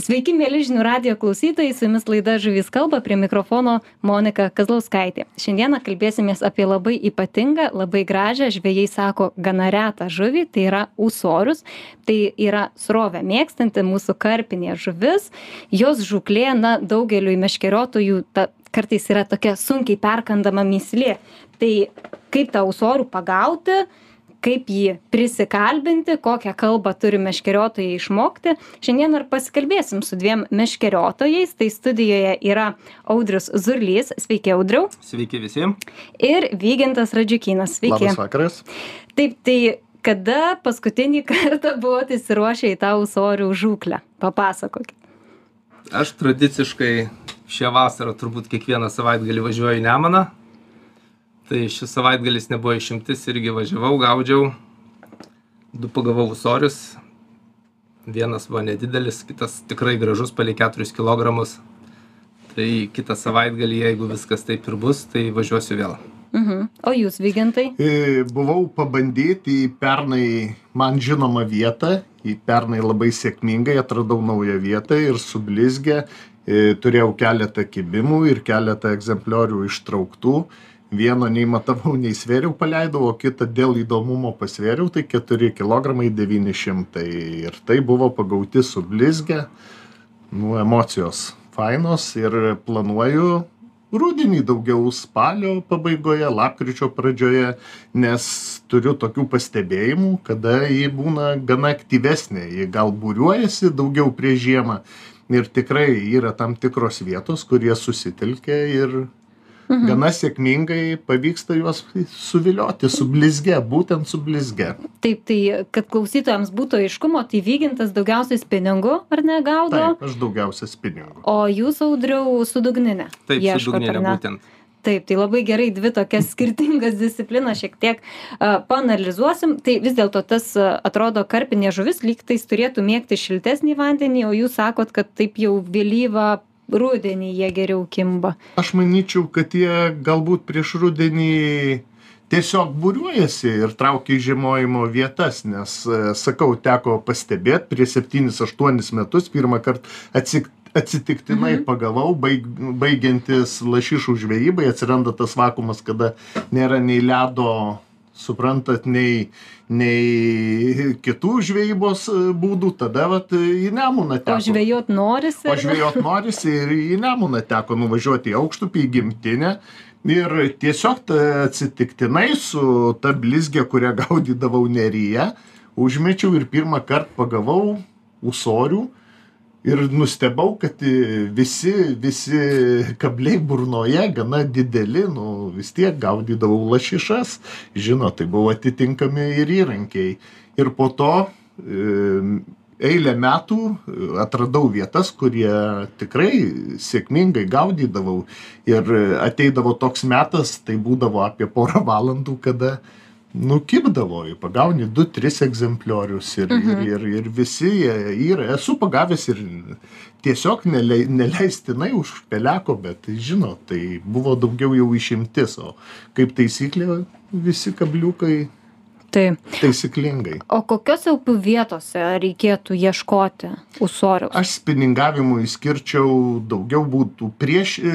Sveiki, mėly žinių radio klausytojai, su jumis laida Žuvys kalba, prie mikrofono Monika Kazlauskaitė. Šiandieną kalbėsimės apie labai ypatingą, labai gražią, žvėjai sako, gana retą žuvį, tai yra ūsorius. Tai yra srovę mėgstanti mūsų karpinė žuvis. Jos žuklė, na, daugeliu meškeriotojų ta, kartais yra tokia sunkiai perkandama myslė. Tai kaip tą ūsorių pagauti, kaip jį prisikalbinti, kokią kalbą turi meškeriotojai išmokti. Šiandien ir pasikalbėsim su dviem meškeriotojais. Tai studijoje yra Audrius Zurlys. Sveiki, Audriu. Sveiki visi. Ir Vygintas Radžiukynas. Sveiki. Labas vakaras. Taip, tai kada paskutinį kartą buvote įsiruošę į tą usorių žūklę? Papasakokit. Aš tradiciškai šią vasarą turbūt kiekvieną savaitgalį važiuoju į Nemaną tai šis savaitgalis nebuvo išimtis irgi važiavau gaudžiau. Du pagavau ūsorius. Vienas buvo nedidelis kitas tikrai gražus palei keturis kilogramus. Tai kitą savaitgalį jeigu viskas taip ir bus tai važiuosiu vėl. Mhm. O jūs, Vygintai? E, buvau pabandyti į pernai man žinomą vietą, į pernai labai sėkmingai atradau naują vietą ir sublizgę, e, turėjau keletą kibimų ir keletą egzempliorių ištrauktų vieno nei matavau nei svėriau paleidau o kitą dėl įdomumo pasvėriau tai keturi kilogramai devyni šimtai ir tai buvo pagauti sublizgę nu emocijos fainos ir planuoju rudenį daugiau spalio pabaigoje lapkričio pradžioje nes turiu tokių pastebėjimų kada ji būna gana aktyvesnė ji gal būriuojasi daugiau prieš žiemą ir tikrai yra tam tikros vietos kur jie susitelkia ir. Gana sėkmingai pavyksta juos suvilioti su blizge, būtent su blizge. Taip, tai kad klausytojams būtų aiškumo, tai vygintas daugiausiai spiningų, ar ne, gaudo? Taip, aš daugiausiai spiningų. O jūs audriau su dugninė? Taip, ieškot, su dugninė būtent. Taip, tai labai gerai dvi tokias skirtingas disciplinas šiek tiek uh, panalizuosim. Tai vis dėlto tas uh, atrodo karpinė žuvis lyg tais turėtų mėgti šiltesnį vandenį, o jūs sakot, kad taip jau vėlyvą rudenį jie geriau kimba? Aš manyčiau, kad jie galbūt prieš rudenį tiesiog būriuojasi ir traukia į žiemojimo vietas, nes, e, sakau, teko pastebėti prieš 7-8 metus pirmą kartą atsik, atsitiktinai mhm. pagavau, baig, baigiantis lašišų žvejybai, atsiranda tas vakumas, kada nėra nei ledo suprantat nei nei kitų žvejybos e, būdų tada vat į nemuną teko. O žvejot norisi o žvejot norisi ir į nemuną teko nuvažiuoti į aukštupį į gimtinę. Ir tiesiog atsitiktinai su ta blizge kurią gaudydavau neryje užmečiau ir pirmąkart pagavau ūsorių ir nustebau kad visi visi kabliai burnoje gana dideli nu vis tiek gaudydavau lašišas. Žinot tai buvo atitinkami ir įrankiai. Ir po to eilę metų atradau vietas kur jie tikrai sėkmingai gaudydavau. Ir ateidavo toks metas tai būdavo apie porą valandų kada nu kibdavo pagauni du tris egzempliorius ir ir Mhm. ir ir visi jie yra. Esu pagavęs ir tiesiog nelei neleistinai už peleko bet žinot tai buvo daugiau jau išimtis o kaip taisyklė visi kabliukai taip taisyklingai. O kokiose upių vietose reikėtų ieškoti ūsoriaus? Aš spiningavimui skirčiau daugiau būtų prieš e,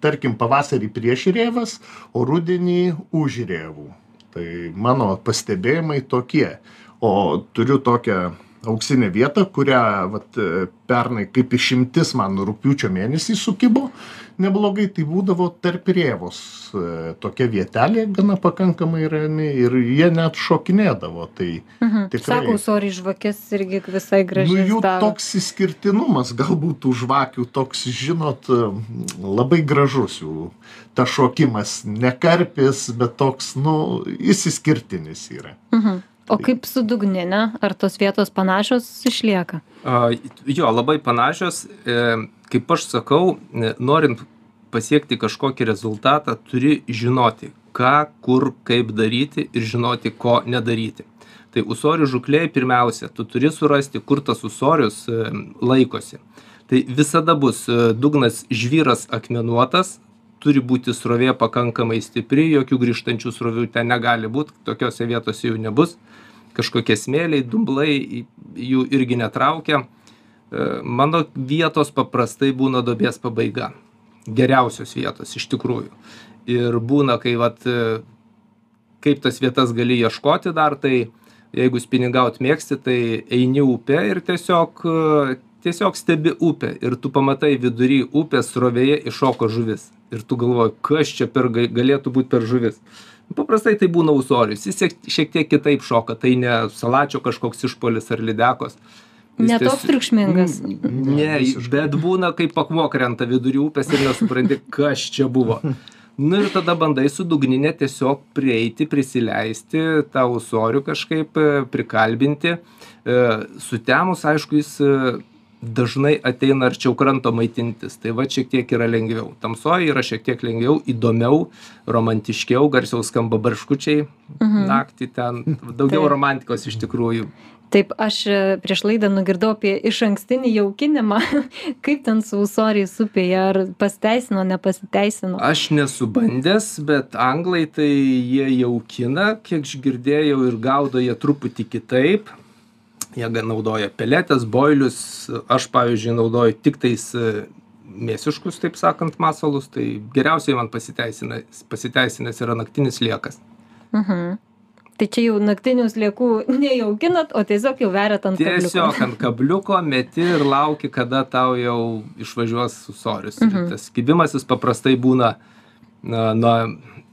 tarkim pavasarį prieš rėvas o rudenį už rėvų tai mano pastebėjimai tokie. O turiu tokią auksinę vietą kurią vat pernai kaip išimtis man rugpjūčio mėnesį sukibo neblogai tai būdavo tarp rėvos e, tokia vietelė gana pakankamai rami ir jie net šokinėdavo tai mhm. tikrai sako ūsoriai žvakes irgi visai nu gražiai jų daro toks išskirtinumas galbūt tų žvakių toks žinot labai gražus jų tas šokimas ne karpis bet toks nu jis išskirtinis yra mhm. O kaip su dugnine ar tos vietos panašios išlieka? A jo labai panašios. E, kaip aš sakau e, norint pasiekti kažkokį rezultatą turi žinoti ką kur kaip daryti ir žinoti ko nedaryti. Tai ūsorių žūklėj pirmiausia tu turi surasti kur tas ūsorius e, laikosi. Tai visada bus e, dugnas žvyras akmenuotas turi būti srovė pakankamai stipri jokių grįžtančių srovių ten negali būt tokiose vietose jų nebus kažkokie smėliai dumblai jų irgi netraukia mano vietos paprastai būna duobės pabaiga. Geriausios vietos iš tikrųjų. Ir būna, kai vat, e, kaip tas vietas gali ieškoti dar, tai jeigu spiningaut mėgsti, tai eini upę ir tiesiog, e, tiesiog stebi upę ir tu pamatai vidury upės srovėje iššoko žuvis. Ir tu galvoji, kas čia per, galėtų būti per žuvis. Paprastai tai būna usorius, jis šiek tiek kitaip šoka, tai ne salačio kažkoks išpolis ar lydekos. Ne toks triukšmingas. Ne, bet būna, kaip akmuo krenta vidury upės ir nesupranti, kas čia buvo. Nu ir tada bandai su dugnine tiesiog prieiti, prisileisti tą usorių kažkaip e, prikalbinti. E, sutemus, aišku, jis e, dažnai ateina arčiau kranto maitintis. Tai va šiek tiek yra lengviau. Tamsoje yra šiek tiek lengviau, įdomiau, romantiškiau, garsiau skamba barškučiai mhm. naktį ten. Daugiau romantikos iš tikrųjų taip aš e, prieš laidą nugirdau apie išankstinį jaukinimą kaip ten su ūsoriais upėje ar pasiteisino nepasiteisino aš nesu bandęs bet anglai tai jie jaukina kiek girdėjau ir gaudo jie truputį kitaip jie naudoja peletes boilius aš pavyzdžiui naudoju tiktais e, mėsiškus taip sakant masalus tai geriausiai man pasiteisina pasiteisinęs yra naktinis sliekas mhm. Tai čia jau naktinių sliekų nejaukinat o tiesiog jau veriat ant kabliuko. Tiesiog ant kabliuko meti ir lauki kada tau jau išvažiuos ūsorius ir mhm. tas kibimasis paprastai būna na na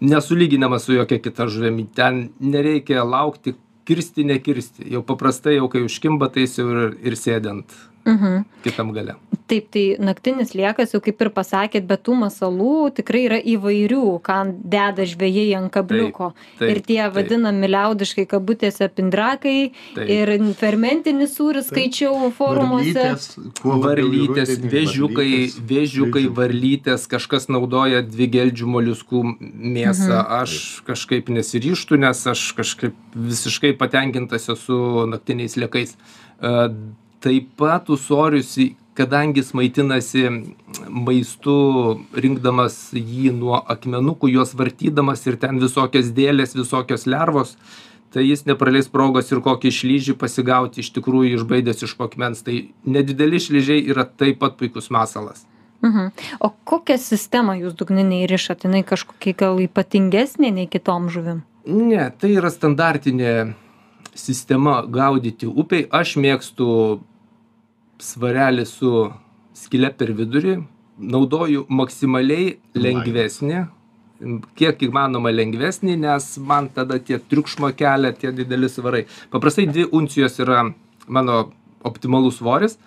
nesulyginamas su jokia kita žuvimi. Ten nereikia laukti kirsti nekirsti. Jau paprastai jau kai užkimba tai jis jau ir ir sėdi ant Mhm. Kitam gale. Taip, tai naktinis liekas, jau kaip ir pasakėt, bet tų masalų tikrai yra įvairių, ką deda žvėjai ant kabliuko. Taip, taip, ir tie taip. vadinami liaudiškai kabutėse pindrakai taip. ir fermentinis sūris skaičiau forumuose. Varlytės, vėžiukai, vėžiukai, varlytės, kažkas naudoja dvigeldžių moliuskų mėsą. Mhm. Aš kažkaip nesiryštų, nes aš kažkaip visiškai patenkintas esu naktiniais liekais taip pat ūsorius kadangi jis maitinasi maistu rinkdamas jį nuo akmenukų juos vartydamas ir ten visokios dėlės visokios lervos tai jis nepraleis progos ir kokį šlyžį pasigauti iš tikrųjų išbaidęs iš po akmens tai nedideli šlyžiai yra taip pat puikus masalas Mhm. O kokią sistemą jūs dugniniai rišat? Jinai kažkokia gal ypatingesnė nei kitom žuvim? Ne, tai yra standartinė sistema gaudyti upiai. Aš mėgstu svarelį su skyle per vidurį, naudoju maksimaliai lengvesnį, kiek įmanoma lengvesnį, nes man tada tie triukšmo kelia tie dideli svarai. Paprastai dvi uncijos yra mano optimalus svoris,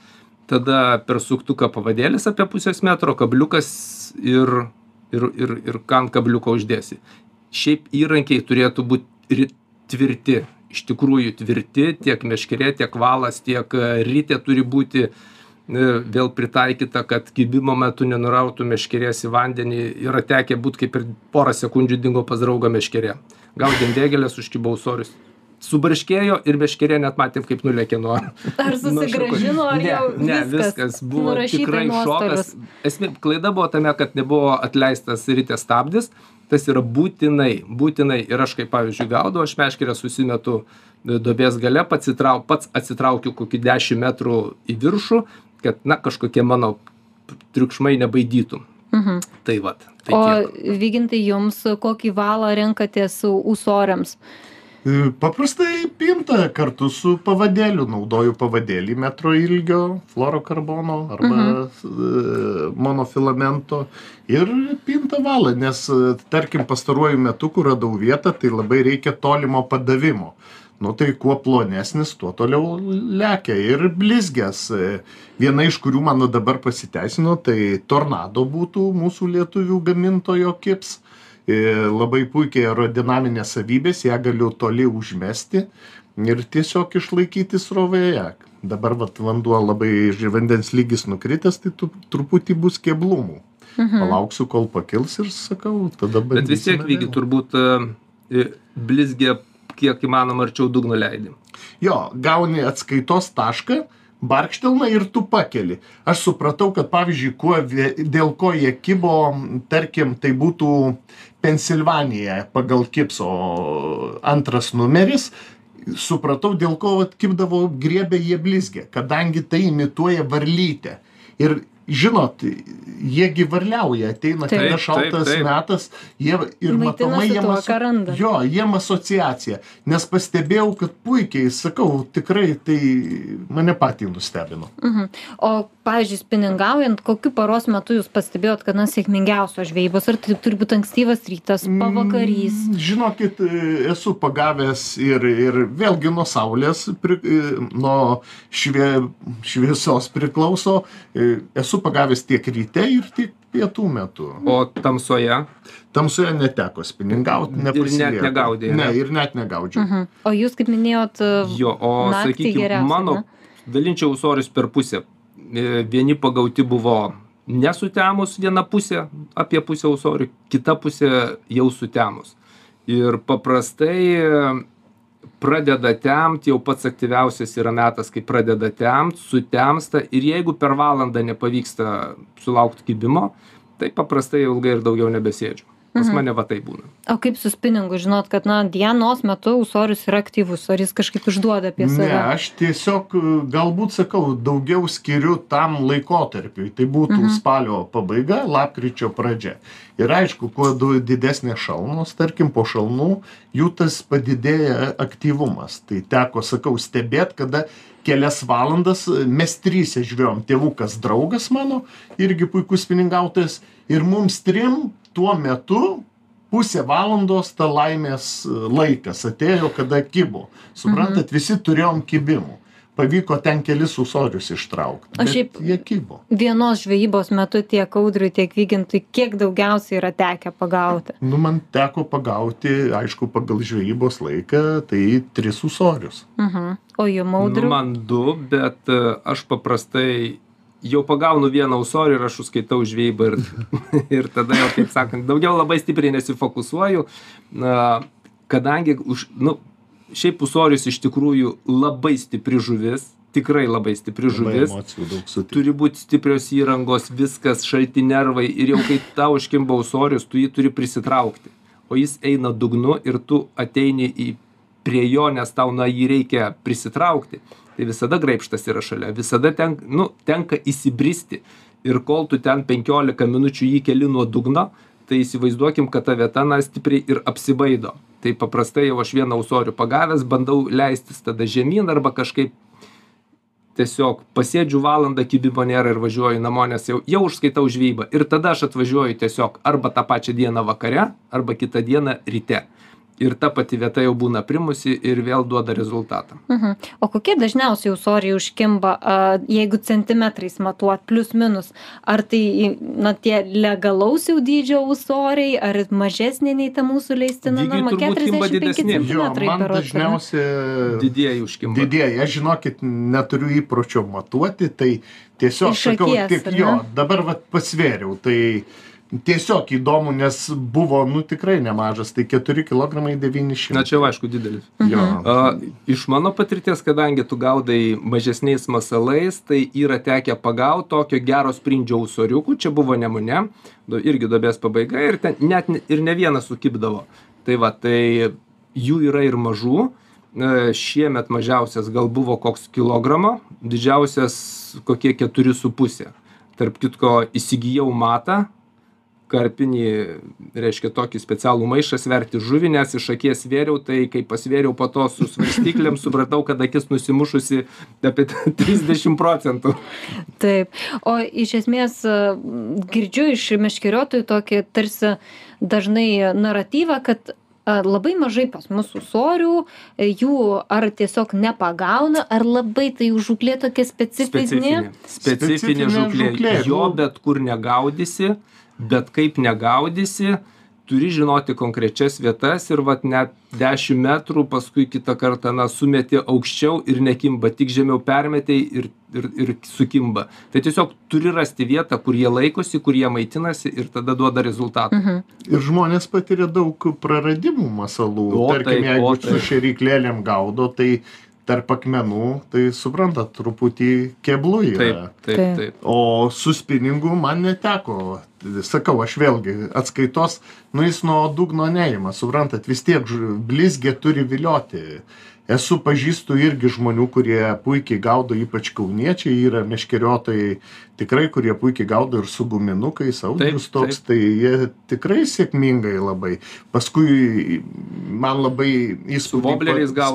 tada per suktuką pavadėlis apie pusės metro, kabliukas ir, ir, ir, ir kam kabliuko uždėsi. Šiaip įrankiai turėtų būti tvirti, iš tikrųjų tvirti tiek meškerė tiek valas tiek e, ritė turi būti e, vėl pritaikyta kad kibimo metu nenurautų meškerės į vandenį. Yra tekę būt kaip per porą sekundžių dingo pas draugą meškerė. Gaudėm vėgėles užkibo ūsorius subarškėjo ir meškerė net matėm kaip nulėkė nuo ar susigrąžino ar ne, jau ne viskas buvo tikrai šokas. esmė klaida buvo tame kad nebuvo atleistas ritės stabdis. Tas yra būtinai būtinai. Ir aš kaip pavyzdžiui gaudau aš meškerę susimetu e, duobės gale patsitrau pats atsitraukiu kokį dešim metrų į viršų kad na kažkokie mano triukšmai nebaidytų. Mhm. tai vat tai o vygintai jums kokį valą renkatės ūsoriams? E, paprastai pinta kartu su pavadėliu, naudoju pavadėlį metro ilgio, fluorokarbono arba mhm. monofilamento ir pinta valą, nes tarkim pastaruoju metu, kur radau vietą, tai labai reikia tolimo padavimo. Nu tai kuo plonesnis, tuo toliau lekia ir blizgės. E, viena iš kurių mano dabar pasiteisino, tai tornado būtų mūsų lietuvių gamintojo kips labai puikiai aerodinaminės savybės, ją galiu toli užmesti ir tiesiog išlaikyti srovėje. Dabar vat, vanduo labai, vandens lygis nukritęs, tai tu, truputį bus keblumų. Mhm. Palauksiu, kol pakils ir sakau, tada bandysime. Bet vis tiek, vygi, turbūt uh, blizgė kiek įmanoma arčiau dugno leidį. Jo, gauni atskaitos tašką, barkštelna ir tu pakeli. Aš supratau, kad pavyzdžiui, kuo, dėl ko jie kibo, tarkim, tai būtų Pensilvanija pagal Kipso antras numeris, supratau, dėl ko vat, kipdavo griebė jie blizgę, kadangi tai imituoja varlytę. Ir žinot, jie gi varliauja, ateina kada šaltas metas, jie ir matomai jiem aso-. Jo, jiem asociacija. Nes pastebėjau, kad puikiai, sakau, tikrai tai mane patį nustebino. Mhm. O, pavyzdžiui, spiningaujant, kokiu paros metu jūs pastebėjot, kad na sėkmingiausios žvejybos? Ar tai turi būti ankstyvas rytas, pavakarys? Mm, Žinokit, e, esu pagavęs ir, ir vėlgi nuo saulės, pri, nuo švie, šviesos priklauso. E, Esu pagavęs tiek ryte ir tiek pietų metu. O tamsoje? Tamsoje neteko spiningauti, Ir net negaudei, Ne, ne? ir net negaudžiau. Mhm. O jūs, kaip minėjot, Jo, o sakykime, mano ne? dalinčiau ūsorius per pusę. E, Vieni pagauti buvo nesutemus viena pusė, apie pusę ūsorių, kita pusė jau sutemus. Ir paprastai pradeda temt, jau pats aktyviausias yra metas, kai pradeda temt, sutemsta ir jeigu per valandą nepavyksta sulaukti kibimo, tai paprastai ilgai ir daugiau nebesėdžiu. Pas Mhm. mane va tai būna. O kaip su spiningu, žinot, kad, na, dienos metu ūsorius yra aktyvus, ar jis kažkaip išduoda apie Ne, save? aš tiesiog e, galbūt sakau, daugiau skiriu tam laikotarpiui. Tai būtų Mhm. spalio pabaiga, lapkričio pradžia. Ir aišku, kuo didesnė šalnos, tarkim, po šalnų, jų tas padidėja aktyvumas. Tai teko, sakau, stebėti, kada kelias valandas e, mes trys žvėjom, tėvukas draugas mano, irgi puikus piningautojas. Ir mums trim tuo metu pusę valandos ta laimės e, laikas atėjo, kada kibo. Suprantat, visi turėjom kibimų. Pavyko ten kelis usorius ištraukti. O šiaip- Jie kibo. Vienos žvejybos metu tiek audriui, tiek vygintui, kiek daugiausiai yra tekę pagauti? Nu, man teko pagauti, aišku, pagal žvejybos laiką, tai tris usorius. Mhm. O jum Nu, audriu? man du, bet e, aš paprastai jau pagaunu vieną ūsorį ir aš užskaitau žvejybą ir, ir tada jau, kaip sakant, daugiau labai stipriai nesifokusuoju, na, kadangi, už, nu, šiaip ūsorius iš tikrųjų labai stipri žuvis, tikrai labai stipri žuvis. Turi būti stiprios įrangos, viskas, šalti nervai ir jau kai tau užkimba ūsorius, tu jį turi prisitraukti. O jis eina dugnu ir tu ateini į prie jo, nes tau na jį reikia prisitraukti. Tai visada graipštas yra šalia, visada ten, nu, tenka įsibristi. Ir kol tu ten 15 minučių jį keli nuo dugno, tai įsivaizduokim, kad ta vieta na stipriai ir apsibaido. Tai paprastai jau aš vieną ūsorių pagavęs, bandau leistis tada žemyn arba kažkaip tiesiog pasėdžiu valandą kibimo nėra ir važiuoju namo, nes jau, jau užskaitau žvejybą. Ir tada aš atvažiuoju tiesiog arba tą pačią dieną vakare, arba kitą dieną ryte. Ir ta pati vieta jau būna primusi ir vėl duoda rezultatą. Mhm. O kokie dažniausiai ūsoriai užkimba, a, jeigu centimetrais matuot, plus minus? Ar tai, na, tie legalaus jau dydžio ūsoriai, ar mažesnė nei ta mūsų leistina norma? turbūt kimba 45 didesni. Jo, man dažniausiai Didieji užkimba. Didieji, aš žinokit, neturiu įpročio matuoti, tai tiesiog Iš sakau, akies, tik ar jo, dabar vat pasvėriau, tai tiesiog įdomu, nes buvo, nu tikrai nemažas, tai 4 kg 900. Na čia jau aišku didelis. Jo. A, iš mano patirties, kadangi tu gaudai mažesniais masalais, tai yra tekę pagauti tokio gero sprindžio ūsoriukų, čia buvo nemune, du- irgi dobės pabaiga ir ten net ne- ir ne vienas sukipdavo. Tai va, tai jų yra ir mažų. E, Šiemet mažiausias gal buvo koks kilogramo, didžiausias kokie keturi su pusė. Tarp kitko įsigijau matą, karpinį, reiškia tokį specialų maišą sverti žuvį, nes iš akies svėriau, tai kai pasvėriau po to su svarstyklėm, supratau, kad akis nusimušusi apie 30 procentų. Taip. O iš esmės a, girdžiu iš meškeriotojų tokį tarsi dažnai naratyvą, kad a, labai mažai pas mus ūsorių, e, jų ar tiesiog nepagauna, ar labai tai jų žūklė tokia specifinė. Specifinė, specifinė Specifinė žūklė. žūklė, Jo bet kur negaudysi, bet kaip negaudysi, turi žinoti konkrečias vietas ir vat net 10 metrų, paskui kitą kartą, na, sumeti aukščiau ir nekimba, tik žemiau permetei ir, ir, ir sukimba. Tai tiesiog turi rasti vietą, kur jie laikosi, kur jie maitinasi ir tada duoda rezultatą. Mhm. Ir žmonės patiria daug praradimų masalų. O Tarkim, taip, jeigu o su taip. šeriklėlėm gaudo, tai tarp akmenų, tai suprantat, truputį keblų yra. Taip, taip, Taip. taip. O su spiningu man neteko. Sakau, aš vėlgi atskaitos, nu jis nuo dugno neima, suprantat, vis tiek blizgė turi vilioti. esu pažįstu irgi žmonių kurie puikiai gaudo ypač kauniečiai yra meškeriotojai tikrai kurie puikiai gaudo ir su guminukais audrius toks tai jie tikrai sėkmingai labai. Paskui man labai įspūdį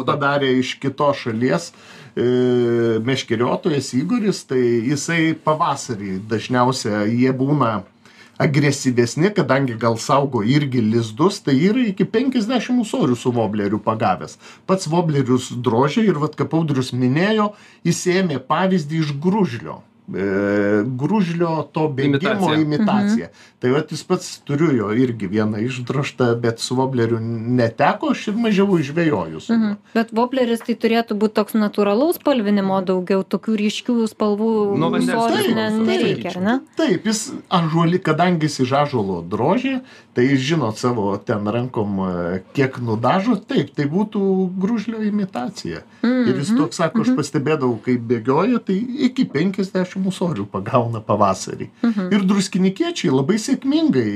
padarė iš kitos šalies e, meškeriotojas igoris tai jisai pavasarį dažniausia jie būna agresyvesni kadangi gal saugo irgi lizdus tai yra iki penkiasdešim ūsorių su vobleriu pagavęs. Pats voblerius drožia ir vat kaip audrius minėjo jis ėmė pavyzdį iš gružlio gružlio to bėgimo Imitacija. imitacija tai vat jis pats turiu jo irgi vieną išdrožtą bet su vobleriu neteko aš ir mažiau juo Mhm. Bet vobleris tai turėtų būti toks natūralaus spalvinimo daugiau, tokių ryškių spalvų Nuo vandens ne, Taip, nereikia, ar ne? Taip, jis ažuoli, kadangi jis iš ažuolo drožė, tai jis žinot savo ten rankom, e, kiek nudažo, taip, tai būtų grūžlio imitacija. Mm, Ir jis toks sako, aš pastebėdavau, kai bėgioja, tai iki 50 ūsorių pagauna pavasarį. Mhm. Ir druskinikiečiai labai sėkmingai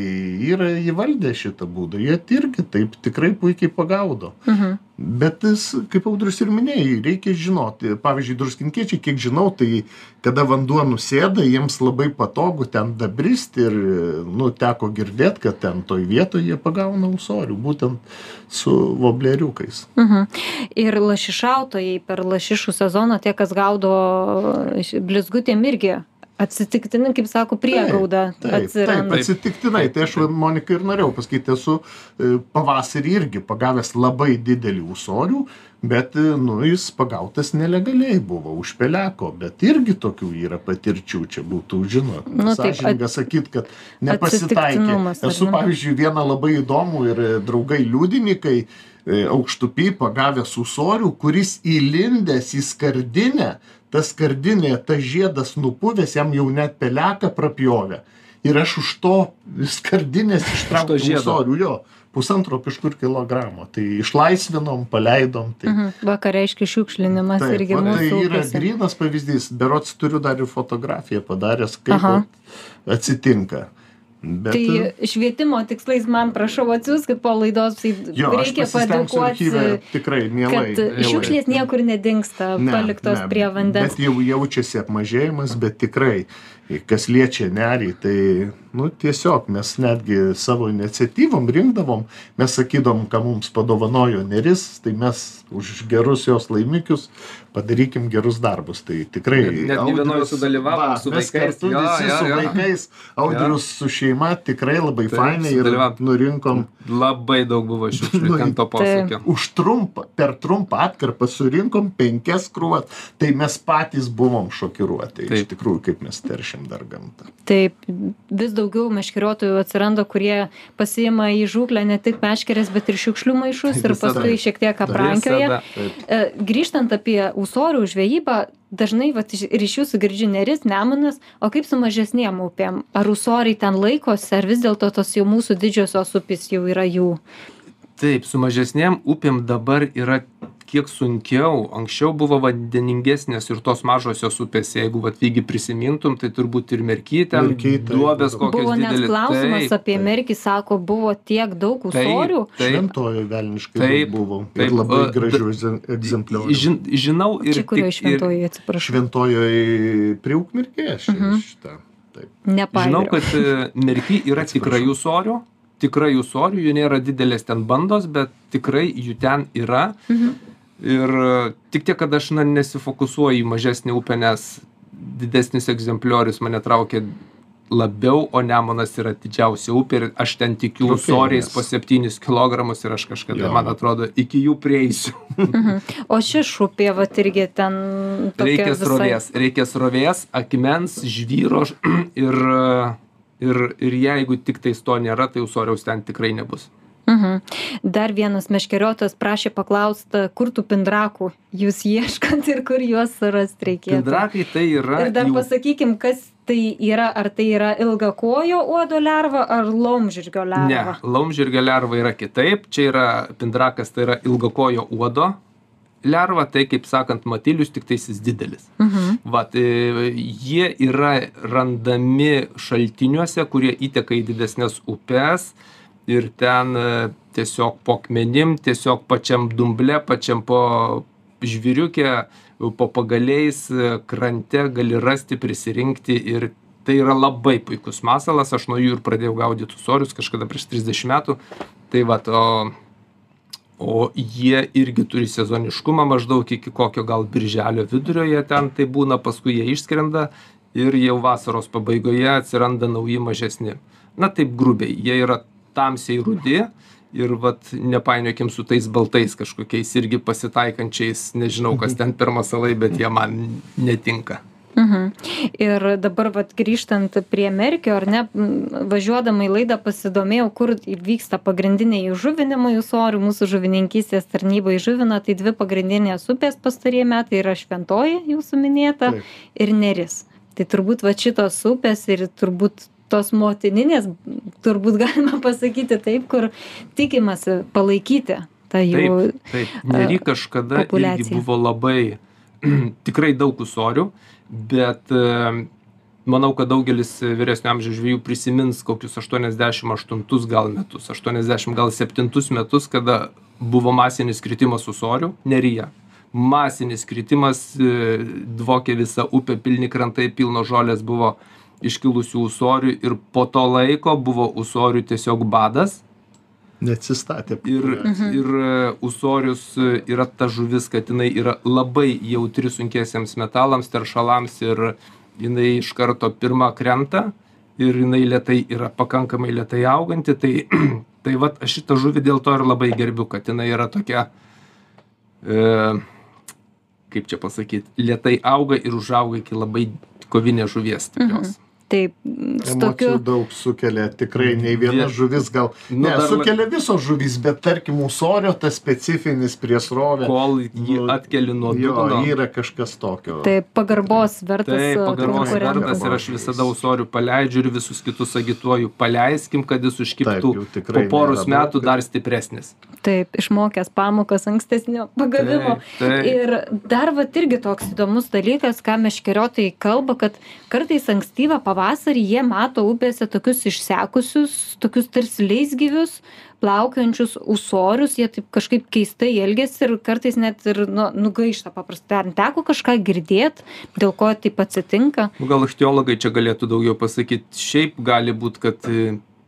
yra įvaldę šitą būdą. Jie irgi taip tikrai puikiai pagaudo. Mhm. Bet jis, kaip audrius ir minėjai, reikia žinoti. Pavyzdžiui, druskinkiečiai, kiek žinau, tai kada vanduo nusėda, jiems labai patogu ten dabristi ir, nu, teko girdėti, kad ten toj vietoje jie pagauna ūsorių, būtent su vobleriukais. Mhm. Ir lašišautojai per lašišų sezoną, tie, kas gaudo blizgutėm irgi atsitiktinai, kaip sako, priegauda Taip, taip, atsiranda. atsitiktinai. Tai aš, Monika, ir norėjau pasakyti, esu e, pavasarį irgi pagavęs labai didelį ūsorių, bet, e, nu, jis pagautas nelegaliai buvo, už peleko, bet irgi tokių yra patirčių, čia būtų, žinot, Nu, taip, sąžininga sakyti, kad nepasitaikė. Esu, pavyzdžiui, vieną labai įdomų ir e, draugai liudininkai, aukštupy pagavęs ūsorių, kuris įlindęs į skardinę, ta skardinė, tas žiedas nupuvęs, jam jau net peleką prapjovė. Ir aš už to skardinės ištraukau žiedo. ūsorių, jo, pusantro kažkur kilogramo. Tai išlaisvinom, paleidom. Tai, Mhm. Va, ką reiškia šiukšlinimas Taip, irgi va, tai mūsų yra upėse. grinas pavyzdys. Berots turiu dar ir fotografiją padaręs, kaip atsitinka. Bet, Tai švietimo tikslais man prašau atsiųskit po laidos, tai jo, reikia padėkoti, tikrai mielai. kad mielai. šiukšlės niekur nedingsta, Ne, paliktos ne, prie vandens. Bet jau jaučiasi apmažėjimas, bet tikrai, kas liečia nerį, tai, nu, tiesiog mes netgi savo iniciatyvom rinkdavom, mes sakydom, ką mums padovanojo neris, tai mes už gerus jos laimikius padarykim gerus darbus. Tai tikrai. Net- netgi vienoj Audrius- sudalyvavom va, su vaikais. kartu Jo, visi jo, su jo. vaikais, audrius su šeima tikrai labai Taip, fainai ir nurinkom Labai daug buvo šiukšlių Nu, ten to posūkio. už trumpą, per trumpą atkarpą surinkom penkias krūvas, tai mes patys buvom šokiruoti. Iš Taip. tikrųjų, kaip mes teršim dar gamtą. Taip, vis daugiau meškeriotojų atsiranda, kurie pasiima į žūklę ne tik meškerės, bet ir šiukšlių maišus ir Visada. paskui šiek tiek aprankioja. Taip. E, Grįžtant apie ūsorių žvejybą, dažnai vat, iš- ir iš jūsų girdžiu neris, nemunas, o kaip su mažesniem upėm? Ar ūsoriai ten laikosi, ar vis dėlto tos jau mūsų didžiosios upės jau yra jų? Taip, su mažesnėm upėm dabar yra kiek sunkiau. Anksčiau buvo vandeningesnės ir tos mažosios upės, jeigu vatvygi prisimintum, tai turbūt ir merkytė, Merky, taip, duobės kokios Buvo net didelės. klausimas Taip, apie merkį, sako, buvo tiek daug ūsorių. taip. Šventojo velniškai Taip, daug buvo. taip, Ir labai gražių egzempliorių. Žin, žinau ir... Čia ir- šventoje, atsiprašau. Šventojoje prie ukmirkės. Mhm. Šitą. Taip. Nepažinau. Žinau, kad e, merky yra tikrai ūsorių, tikrai ūsorių, jų nėra didelės ten bandos, bet tikrai jų ten yra. Mhm. Ir e, tik tiek, kad aš na, nesifokusuoju į mažesnį upę, nes didesnis egzempliorius mane traukia labiau, o Nemonas yra didžiausia upė ir aš ten tikiu ūsoriais po 7 kg ir aš kažkada, Jo. man atrodo, iki jų prieisiu. Mhm. O ši šupė, va, irgi ten tokia Reikia visai- srovės, reikia srovės, akmens, žvyro ir, ir, ir jeigu tik tais to nėra, tai ūsoriaus ten tikrai nebus. Mhm. Dar vienas meškeriotojas prašė paklausti, kur tų pindrakų jūs ieškot ir kur juos surasti reikėtų. Pindrakai tai yra. Ir dar jau- pasakykim, kas tai yra, ar tai yra ilga kojo uodo lerva, ar laumžirgio Ne, lerva. laumžirgio lerva yra kitaip. Čia yra pindrakas, tai yra ilgakojo uodo lerva, tai kaip sakant, matilius, tik tais jis didelis. Mhm. Vat, e, jie yra randami šaltiniuose, kurie įteka į didesnės upes ir ten e, tiesiog po akmenim tiesiog pačiam dumble pačiam po žvyriuke po pagaliais krante gali rasti prisirinkti ir tai yra labai puikus masalas. Aš nuo jų ir pradėjau gaudyt ūsorius kažkada prieš trisdešim metų. Tai vat o o jie irgi turi sezoniškumą maždaug iki kokio gal birželio vidurio jie ten taip būna paskui jie išskrenda ir jau vasaros pabaigoje atsiranda nauji mažesni. Na taip grubiai jie yra tamsiai rudi ir vat nepainiokim su tais baltais kažkokiais irgi pasitaikančiais nežinau kas ten per masalai bet jie man netinka Mhm. Ir dabar vat, grįžtant prie Merkio, ar ne, važiuodama į laidą pasidomėjau, kur vyksta pagrindiniai žuvinimai ūsorių, mūsų žuvininkystės tarnyba įžuvina, tai dvi pagrindinės upės pastarėjai metai yra Šventoji, jūsų minėta, Taip. ir Neris. Tai turbūt va šitos upės ir turbūt tos motininės, turbūt galima pasakyti taip, kur tikimasi palaikyti tą jų. Taip, taip. Nery kažkada buvo labai tikrai daug usorių, bet e, manau, kad daugelis vyresnio amžiaus žvėjų prisimins kokius 88 gal metus, 80 gal 7 metus, kada buvo masinis kritimas usorių neryje. Masinis kritimas, e, dvokė visa upė, pilni krantai, pilno žolės buvo iškilusių usorių ir po to laiko buvo usorių tiesiog badas. Neatsistatė. Ir, mhm. ir e, usorius e, yra ta žuvis, kad jinai yra labai jautri sunkiesiems metalams, teršalams ir jinai iš karto pirmą krenta ir jinai lietai yra pakankamai lietai auganti. Tai, tai vat aš šitą žuvį dėl to ir labai gerbiu, kad jinai yra tokia, e, kaip čia pasakyti, lietai auga ir užauga iki labai kovinės žuvies stiprios. Mhm taip su tokiu daug sukelia tikrai nei viena žuvis gal nu, ne sukelia visos žuvys bet tarkim ūsorio tas specifinis priesrovė kol jį nu, atkeli nuo dugno. yra kažkas tokio. Taip pagarbos vertas taip pagarbos vertas ir aš visada ūsorių paleidžiu ir visus kitus agituoju. Paleiskim kad jis užkibtų po poros metų dar stipresnis taip išmokęs pamokas ankstesnio pagavimo. Ir dar vat irgi toks įdomus dalykas ką meškeriotojai kalba kad kartais ankstyvą pavasarį jie mato upėse tokius išsekusius tokius tarsi leisgyvius plaukiojančius ūsorius jie taip kažkaip keistai elgiasi ir kartais net ir nu nugaišta paprastai ar teko kažką girdėt dėl ko taip atsitinka? Nu, gal ichtiologai čia galėtų daugiau pasakyt šiaip gali būt kad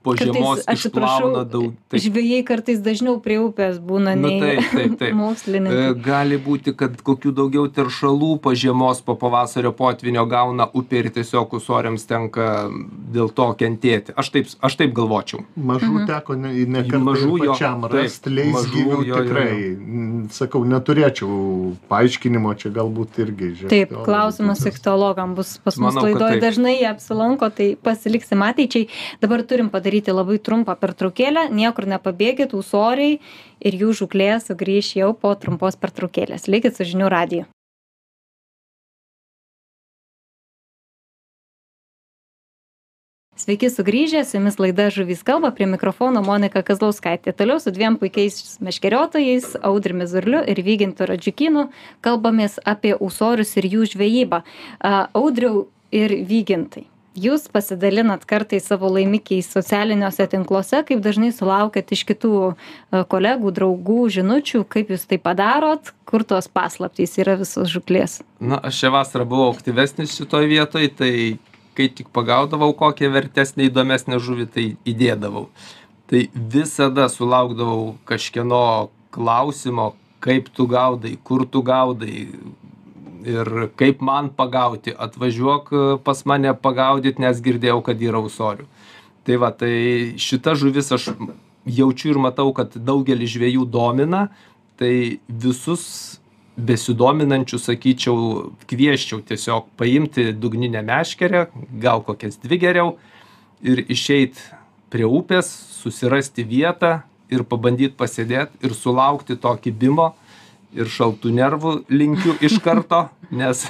po žiemos išplauna daug. Taip. Žvėjai kartais dažniau prie upės būna nu, nei taip, taip, taip. mokslininkai. E, gali būti, kad kokių daugiau teršalų po žiemos, po pavasario potvinio gauna upė ir tiesiog usoriams tenka dėl to kentėti. Aš taip, aš taip galvočiau. Mažų mhm. teko ne, ne mažų pačiam rasti leisgyvių tikrai. Jo, jo. Sakau, neturėčiau paaiškinimo, čia galbūt irgi. Žiūrėk, taip, klausimas ichtiologam bus pas mus laidoje dažnai jie apsilanko, tai pasiliksim ateičiai. Dabar turim padaryti padaryti labai trumpą pertraukėlę niekur nepabėkit ūsoriai ir jų žūklė sugrįš jau po trumpos pertraukėlės likit su žinių radiju Sveiki sugrįžę, su jumis laida Žuvys kalba, prie mikrofono Monika Kazlauskaitė. Toliau su dviem puikiais meškeriotojais, Audrimi Zurliu ir Vygintu Radžiukinu, kalbamės apie ūsorius ir jų žvejybą. Audriau ir Vygintai jūs pasidalinat kartais savo laimikiais socialiniuose tinkluose kaip dažnai sulaukiat iš kitų e, kolegų draugų žinučių kaip jūs tai padarot kur tos paslaptys yra visos žūklės? Na aš šią vasarą buvau aktyvesnis šitoj vietoj tai kai tik pagaudavau kokią vertesnę įdomesnę žuvį tai įdėdavau. Tai visada sulaukdavau kažkieno klausimo kaip tu gaudai kur tu gaudai ir kaip man pagauti. Atvažiuok e, pas mane pagaudyt nes girdėjau kad yra ūsorių. Tai va tai šita žuvis aš jaučiu ir matau kad daugelį žvejų domina. Tai visus besidominančius sakyčiau kviesčiau tiesiog paimti dugninę meškerę gal kokias dvi geriau ir išeit prie upės susirasti vietą ir pabandyt pasėdėt ir sulaukti to kibimo ir šaltų nervų linkiu iš karto, nes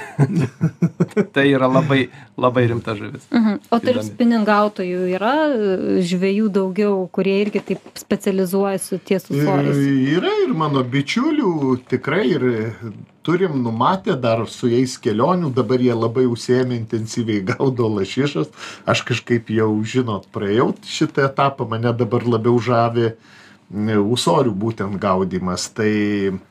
tai yra labai, labai rimta žuvis. Mhm. O tarp spiningautojų yra žvėjų daugiau, kurie irgi taip specializuojasi ties ūsoriais? Yra ir mano bičiulių, tikrai ir turim numatę dar su jais kelionių, dabar jie labai užsiemė intensyviai gaudo lašišas. Aš kažkaip jau, žinot, praėjau šitą etapą, mane dabar labiau žavė ūsorių būtent gaudymas. Tai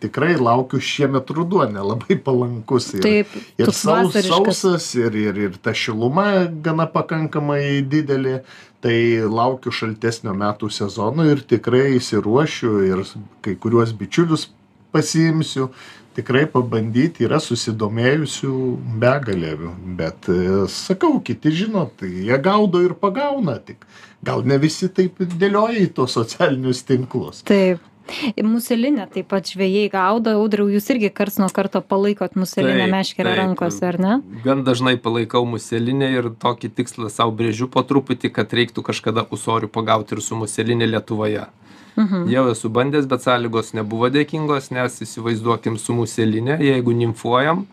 tikrai laukiu šiemet ruduo, nelabai palankus. Ir, Taip, ir saus, sausas, ir, ir, ir ta šiluma gana pakankamai didelė. Tai laukiu šaltesnio metų sezono ir tikrai įsiruošiu ir kai kuriuos bičiulius pasiimsiu. Tikrai pabandyti yra susidomėjusių begalė, bet e, sakau, kiti žino, tai jie gaudo ir pagauna tik. Gal ne visi taip dėlioja į tos socialinius tinklus. Taip. Muselinė taip pat žvėjai gaudo, audriau, jūs irgi karts nuo karto palaikot muselinę meškerę rankose, ar ne? Gan dažnai palaikau muselinę ir tokį tikslą savo brėžiu po truputį, kad reiktų kažkada usorių pagauti ir su muselinė Lietuvoje. Mhm. Jau esu bandęs, bet sąlygos nebuvo dėkingos, nes įsivaizduokim su muselinė, jeigu nimfuojam,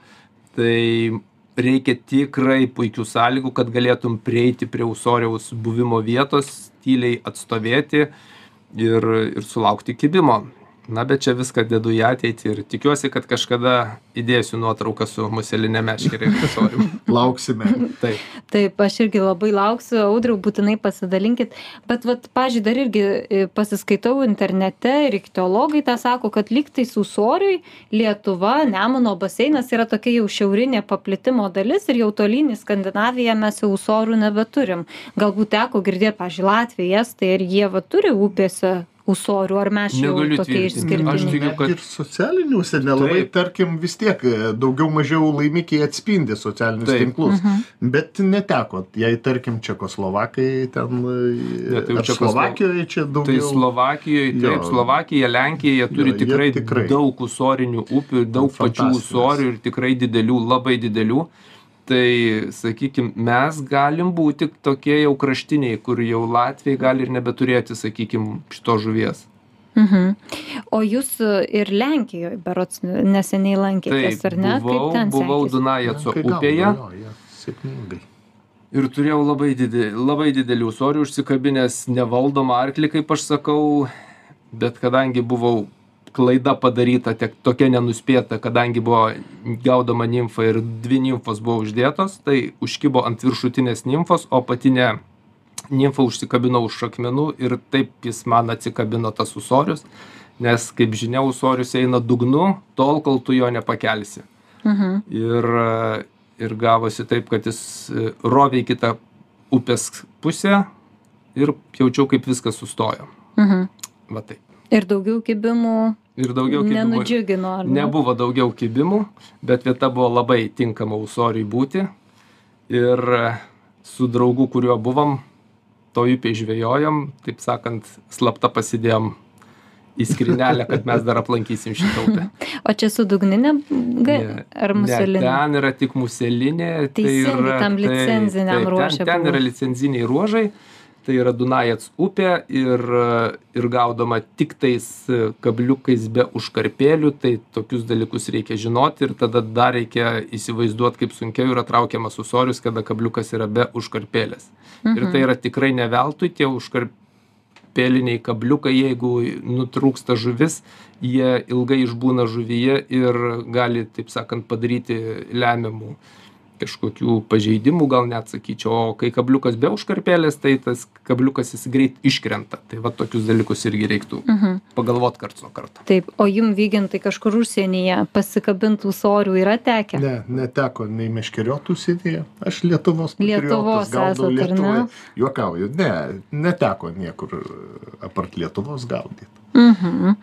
tai reikia tikrai puikių sąlygų, kad galėtum prieiti prie usoriaus buvimo vietos, tyliai atstovėti ir, ir sulaukti kibimo. Na, bet čia viską dedu į ateitį ir tikiuosi, kad kažkada įdėsiu nuotrauką su muselinė meškerė ir usorium. Lauksime. Taip. Taip, aš irgi labai lauksiu, audriau, būtinai pasidalinkit. Bet, vat, pažiūrėjau, dar irgi e, pasiskaitau internete ir ichtiologai tą sako, kad lygtai susoriui Lietuva, Nemuno baseinas yra tokia jau šiaurinė paplitimo dalis ir jau tolyn į Skandinaviją mes jau usorių nebeturim. Galbūt teko girdėti, pažiūrėjau, Latvijas, tai ir jie va turi upėse usorių, ar mes Negaliu tokie tvirtinti. Aš išskirtiniai. tikiu, kad- Ir socialiniuose nelabai, Taip. tarkim, vis tiek e, daugiau mažiau laimikiai atspindi socialinius Taip. tinklus. Mhm. Bet neteko, jei tarkim Čekoslovakai ten, Ne, ne, tai tai Čekoslo- Slovakijoje čia Tai daugiau. Slovakijoje, taip, Jo. Slovakija, Lenkija, jie turi Jo, jie tikrai, tikrai. daug usorinių upių, daug pačių usorių ir tikrai didelių, labai didelių. Tai, sakykime, mes galim būti tokie jau kraštiniai, kur jau Latvijai gali ir nebeturėti, sakykime, šito žuvies. Mhm. O jūs ir Lenkijoje, berots, neseniai lankėtės, Taip, ar ne? buvau, Kaip ten buvau? Dunajaco gaudo, upėje jo, jie Sėkmingai. ir turėjau labai, didel, labai didelį usorių užsikabinęs nevaldomą arklį, kaip aš sakau, bet kadangi buvau klaida padaryta, tiek tokia nenuspėta, kadangi buvo gaudoma nimfa ir dvi nimfos buvo uždėtos, tai užkibo ant viršutinės nimfos, o patinė nimfa užsikabino už šakmenų ir taip jis man atsikabino tas usorius, nes, kaip žinia, usorius eina dugnu, tol, kol tu jo nepakelsi. Mhm. Ir, ir gavosi taip, kad jis e, rovė į kitą upės pusę ir jaučiau, kaip viskas sustojo. Mhm. Va taip. Ir daugiau kibimų Ir daugiau kibimų. nenudžiugino, ar ne? Nebuvo daugiau kibimų, bet vieta buvo labai tinkama usoriui būti. Ir su draugu, kuriuo buvom, to upėje žvejojom, taip sakant, slapta pasidėjom į skrinelę, kad mes dar aplankysim šitą upę. O čia su dugninė ga... Ne, ar Ne, muselinė? ten yra tik muselinė. Teisingai, tam licenziniam ruože Ten, ten buvo. yra licenziniai ruožai. Tai yra Dunajats upė ir, ir gaudoma tik tais kabliukais be užkarpėlių, tai tokius dalykus reikia žinoti ir tada dar reikia įsivaizduoti, kaip sunkiau yra traukiamas usorius, kada kabliukas yra be užkarpėlės. Mhm. Ir tai yra tikrai ne veltui tie užkarpėliniai kabliukai, jeigu nutrūksta žuvis, jie ilgai išbūna žuvyje ir gali, taip sakant, padaryti lemiamų kažkokių pažeidimų, gal net sakyčiau, o kai kabliukas be užkarpėlės, tai tas kabliukas jis greit iškrenta. Tai va tokius dalykus irgi reiktų Mhm. pagalvoti karts nuo karto. Taip, o jum vygintai kažkur užsienyje pasikabintų sorių yra tekę? Ne, neteko nei meškeriotų sėdėję. Aš Lietuvos Lietuvos gaudau esat, ar ne? Lietuvoje. Juokauju, ne, neteko niekur apart Lietuvos gaudyti. Mhm.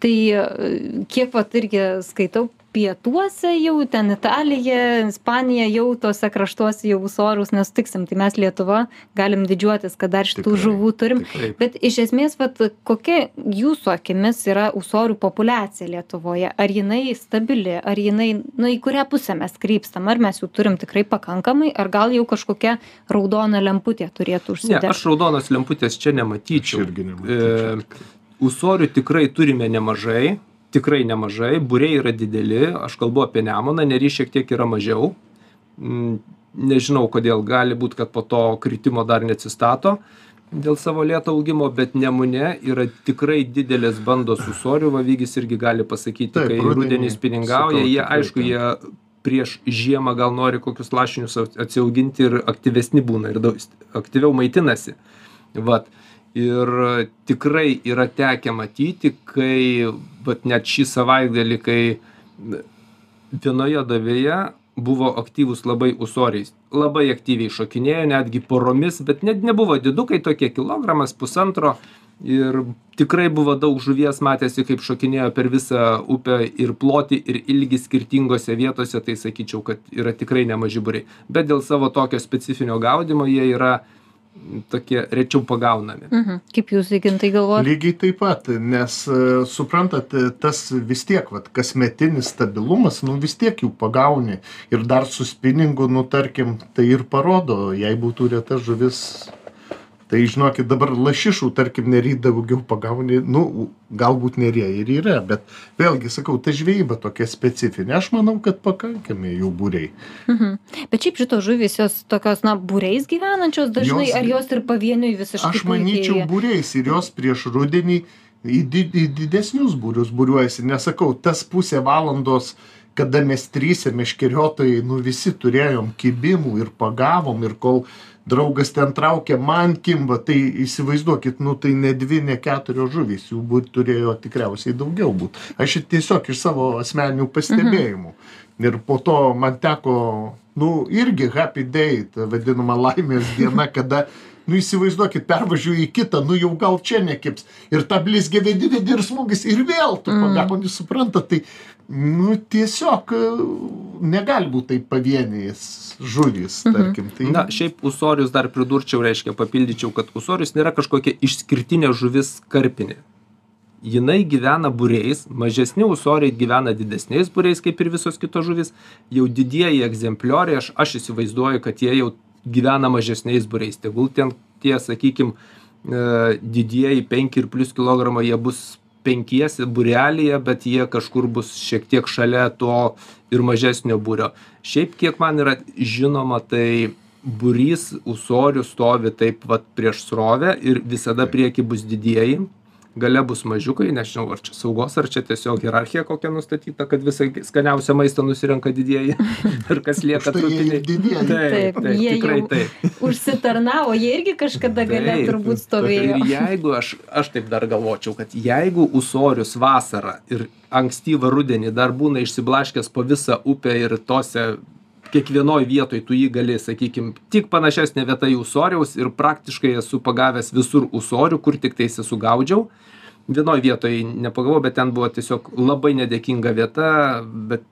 Tai e, kiek vat irgi skaitau, pietuose jau ten Italija, Ispanija jau tose kraštuose jau usorius nesutiksim, tai mes Lietuva galim didžiuotis, kad dar šitų Tikrai, žuvų turim. Taip. Bet iš esmės, vat, kokia jūsų akimis yra usorių populiacija Lietuvoje? Ar jinai stabili, ar jinai, na, į kurią pusę mes krypstam? Ar mes jų turim tikrai pakankamai, ar gal jau kažkokia raudona lemputė turėtų Ne, užsidegti? aš raudonos lemputės čia nematyčiau. irgi nematyčiau. E, Usorių tikrai turime nemažai, tikrai nemažai, būriai yra dideli, aš kalbu apie Nemoną, nerį šiek tiek yra mažiau. Mm, Nežinau kodėl, gali būti, kad po to kritimo dar neatsistato dėl savo lėto augimo, bet Nemune yra tikrai didelės bandos usorių, Vavygis irgi gali pasakyti, Taip, kai rudenį spiningauja, jie aišku, jie prieš žiemą gal nori kokius lašinius atsiauginti ir aktyvesni būna ir daug, aktyviau maitinasi. Vat. ir tikrai yra tekę matyti kai vat net šį savaitgalį kai vienoje duobėje buvo aktyvūs labai ūsoriai labai aktyviai šokinėjo netgi poromis bet net nebuvo didukai tokie kilogramas pusantro. Ir tikrai buvo daug žuvies matėsi kaip šokinėjo per visą upę ir plotį ir ilgį skirtingose vietose. Tai sakyčiau kad yra tikrai nemaži būriai. Bet dėl savo tokio specifinio gaudymo jie yra tokie rečiau pagaunami. Mhm. Kaip jūs, Vygintai, galvojate? Lygiai taip pat, nes e, suprantat, tas vis tiek, vat, kasmetinis stabilumas, nu vis tiek jų pagauni. Ir dar su spiningu, nu tarkim, tai ir parodo, jei būtų reta žuvis tai žinokit dabar lašišų tarkim nery daugiau pagauni nu galbūt neryje ir yra bet vėlgi sakau ta žvejyba tokia specifinė aš manau kad pakankami jų būriai mhm. bet šiaip šitos žuvys jos tokios na būriais gyvenančios dažnai Jos- ar jos ir pavieniui visiškai aš manyčiau būriais ir jos prieš rudenį į, di į didesnius būrius būriuojasi nesakau tas pusė valandos kada mes tryse meškeriotojai nu visi turėjom kibimų ir pagavom ir kol draugas ten traukė man kimba tai įsivaizduokit nu tai ne dvi ne keturios žuvys jų būt turėjo tikriausiai daugiau būt. Aš tiesiog iš savo asmeninių pastebėjimų. Ir po to man teko nu irgi happy day ta vadinama laimės diena kada nu įsivaizduokit pervažiuoji į kitą nu jau gal čia nekibs ir tą blizgę vedi vedi ir smūgis ir vėl tu pagauni suprantat tai nu tiesiog e, negali būt tai pavienės žuvys tarkim tai Na, šiaip usorius dar pridurčiau, reiškia, papildyčiau, kad usorius nėra kažkokia išskirtinė žuvis karpinė. Jinai gyvena būriais, mažesni usoriai gyvena didesniais būriais, kaip ir visos kitos žuvis. Jau didieji egzemplioriai, aš, aš įsivaizduoju, kad jie jau gyvena mažesniais būriais. Tegul ten tie, sakykime, didieji 5 ir plus kilogramo, jie bus penkiesi būrelyje, bet jie kažkur bus šiek tiek šalia to ir mažesnio būrio. Šiaip kiek man yra žinoma, tai būrys usorių stovi taip pat prieš srovę ir visada prieki bus didieji, gale bus mažiukai, nežinau, ar čia saugos, ar čia tiesiog hierarchija kokia nustatyta, kad visą skaniausią maistą nusirenka didieji ir kas lieka ir trupiniai. didieji. Taip, Taip, taip, jie tikrai taip. užsitarnavo jie irgi kažkada gale Taip. turbūt stovėjo Ir jeigu aš, aš taip dar galvočiau, kad jeigu usorius vasarą ir ankstyvą rudenį dar būna išsiblaškęs po visą upę ir tose kiekvienoj vietoj tu jį gali, sakykim, tik panašesnė vieta į usoriaus ir praktiškai esu pagavęs visur usorių, kur tik tai esu gaudžiau. Vienoj vietoj nepagavau, bet ten buvo tiesiog labai nedėkinga vieta, bet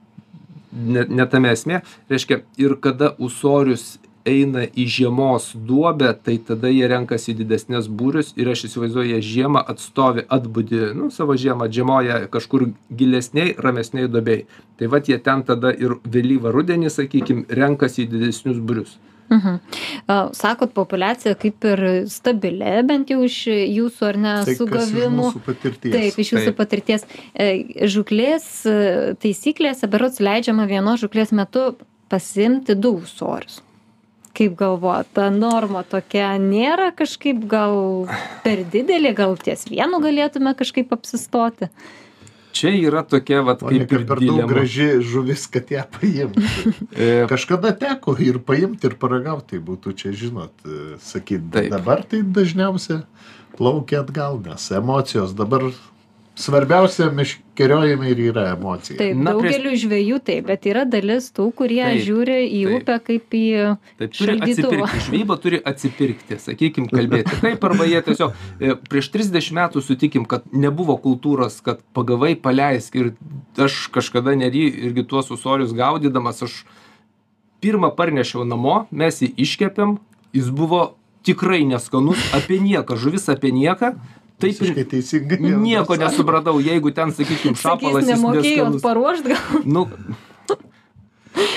ne, ne tame esmė. Reiškia, ir kada usorius eina į žiemos duobę, tai tada jie renkasi didesnės būrius ir aš įsivaizduoju, jie žiemą atstovi, atbudi, nu, savo žiemą žiemoja kažkur gilesniai, ramesniai duobėjai. Tai vad jie ten tada ir vėlyvą rudenį, sakykime, renkasi į didesnius būrius. Mhm. A, Sakot, populiacija kaip ir stabili, bent jau iš jūsų ar ne tai iš sugavimų. patirties Taip, iš jūsų Taip. patirties. E, Žuklės e, taisyklėse, berots leidžiama vienos žuklės metu pasimti du ūsorius. Kaip galvojat, ta norma tokia nėra kažkaip gal per didelė, gal ties vienu galėtume kažkaip apsistoti? Čia yra tokia, vad, o kaip ir per daug dilema. graži žuvis kad ją paimti E, kažkada teko ir paimti ir paragauti tai būtų čia žinot e, sakyt Taip. dabar tai dažniausia plaukia atgal nes emocijos dabar svarbiausia meškeriojime ir yra emocija Taip, Na, daugeliu žvėjų taip, bet yra dalis tų, kurie Taip, žiūri į taip. upę kaip į... Tai turi Šaldytuvą. atsipirkti, žvejyba turi atsipirkti, sakykim, kalbėti. Taip, arba jie tiesiog e, prieš 30 metų sutikim, kad nebuvo kultūros, kad pagavai paleisk ir aš kažkada nerį irgi tuos usorius gaudydamas, aš pirmą parnešiau namo, mes jį iškepėm, jis buvo tikrai neskanus, apie nieką, žuvis apie nieką. Taip visiškai ir teisingai nieko nesupratau, jeigu ten, sakykim, Sakys, šapalas jis nemokėjot paruošti, gal Nu,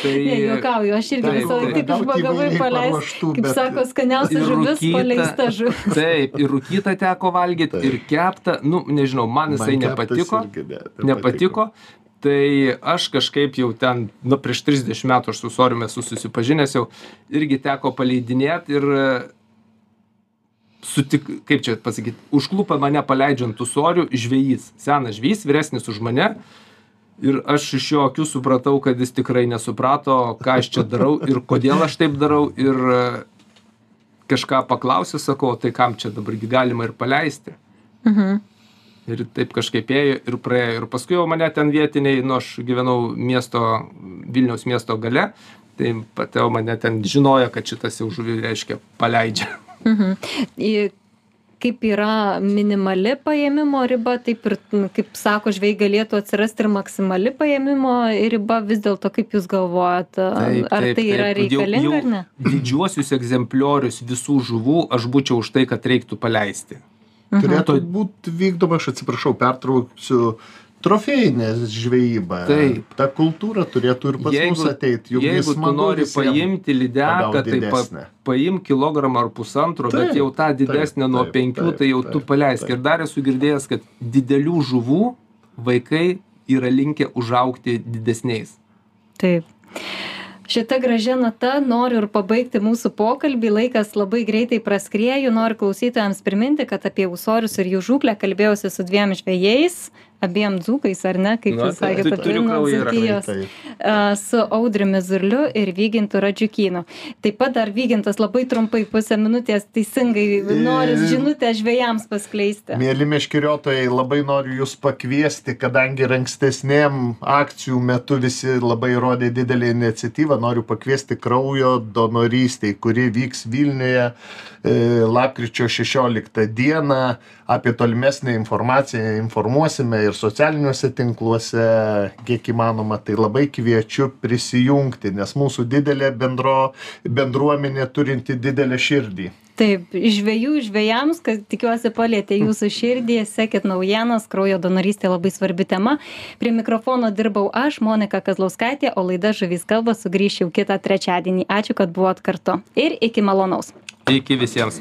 tai... ne, juokauju, aš irgi Taip, visą laiką taip. tik Gauti užbagavai įvairiai paleist, paruoštų, kaip bet- sako, skaniausia Ir žuvis paleista žuvis. Taip, ir rūkytą teko valgyti, Taip. ir keptą, nu, nežinau, man jisai Man nepatiko, irgi ne- nepatiko. Tai aš kažkaip jau ten, nu, prieš 30 metų aš su Soriumi esu susipažinęs jau, irgi teko paleidinėti ir sutik, kaip čia pasakyti, užklupą mane paleidžiant usorių žvėjys, senas žvėjys, vyresnis už mane. Ir aš iš jo akių supratau, kad jis tikrai nesuprato, ką aš čia darau ir kodėl aš taip darau. Ir e, kažką paklausiu, sakau, tai kam čia dabargi galima ir paleisti. Mhm. Ir taip kažkaip ėjo ir praėjo. Ir paskui jau mane ten vietiniai, nu aš gyvenau miesto, Vilniaus miesto gale, tai pateu mane ten žinojo, kad šitas jau žuvį reiškia paleidžia. Mhm. Į kaip yra minimali paėmimo riba, taip ir, n, kaip sako, žvėjai galėtų atsirasti ir maksimali paėmimo riba, vis dėlto kaip Jūs galvojat, Taip, ar taip, tai yra taip. Jau- reikalinga jau ar ne? Didžiuosius egzempliorius visų žuvų aš būčiau už tai, kad reiktų paleisti. Mhm. Turėtų būti vykdoma, aš atsiprašau, pertrauksiu, trofėjinė žvejyba. Taip. Ta kultūra turėtų ir pas mus ateiti. Juk jeigu tu nori paimti lydeką, tai pa, paimk kilogramą ar pusantro, bet Taip, jau tą didesnę taip, nuo taip, penkių, taip, tai jau tu taip, paleisk. taip. Ir dar esu girdėjęs, kad didelių žuvų vaikai yra linkę užaukti didesniais. Taip. Šita gražia nata noriu ir pabaigti mūsų pokalbį. Laikas labai greitai praskrieju. Noriu klausytojams priminti, kad apie ūsorius ir jų žūklę kalbėjausi su dviem žvėjais, abiem dzūkais, ar ne, kaip jūs tai- sakėte, tai taip. a, su Audriumi Zurliu ir Vygintu Radžiukynu. Taip pat dar Vygintas labai trumpai pusę minutės teisingai nori žinutę žvėjams paskleisti. Mėly meškeriotojai, labai noriu Jūs pakviesti, kadangi ankstesnėm akcijų metu visi labai rodė didelį iniciatyvą, noriu pakviesti kraujo donorystėj, kuri vyks Vilniuje e, lapkričio 16 dieną. Apie tolimesnę informaciją informuosime ir socialiniuose tinkluose, kiek įmanoma. Tai labai kviečiu prisijungti, nes mūsų didelė bendro, bendruomenė turinti didelę širdį. Taip, žvėjų žvėjams, kad tikiuosi palėtė jūsų širdį, sekit naujienas, kraujo donorystė labai svarbi tema. Prie mikrofono dirbau aš, Monika Kazlauskaitė, o laida Žuvys kalba sugrįš jau kitą trečiadienį. Ačiū, kad buvot kartu ir iki malonaus. Iki visiems.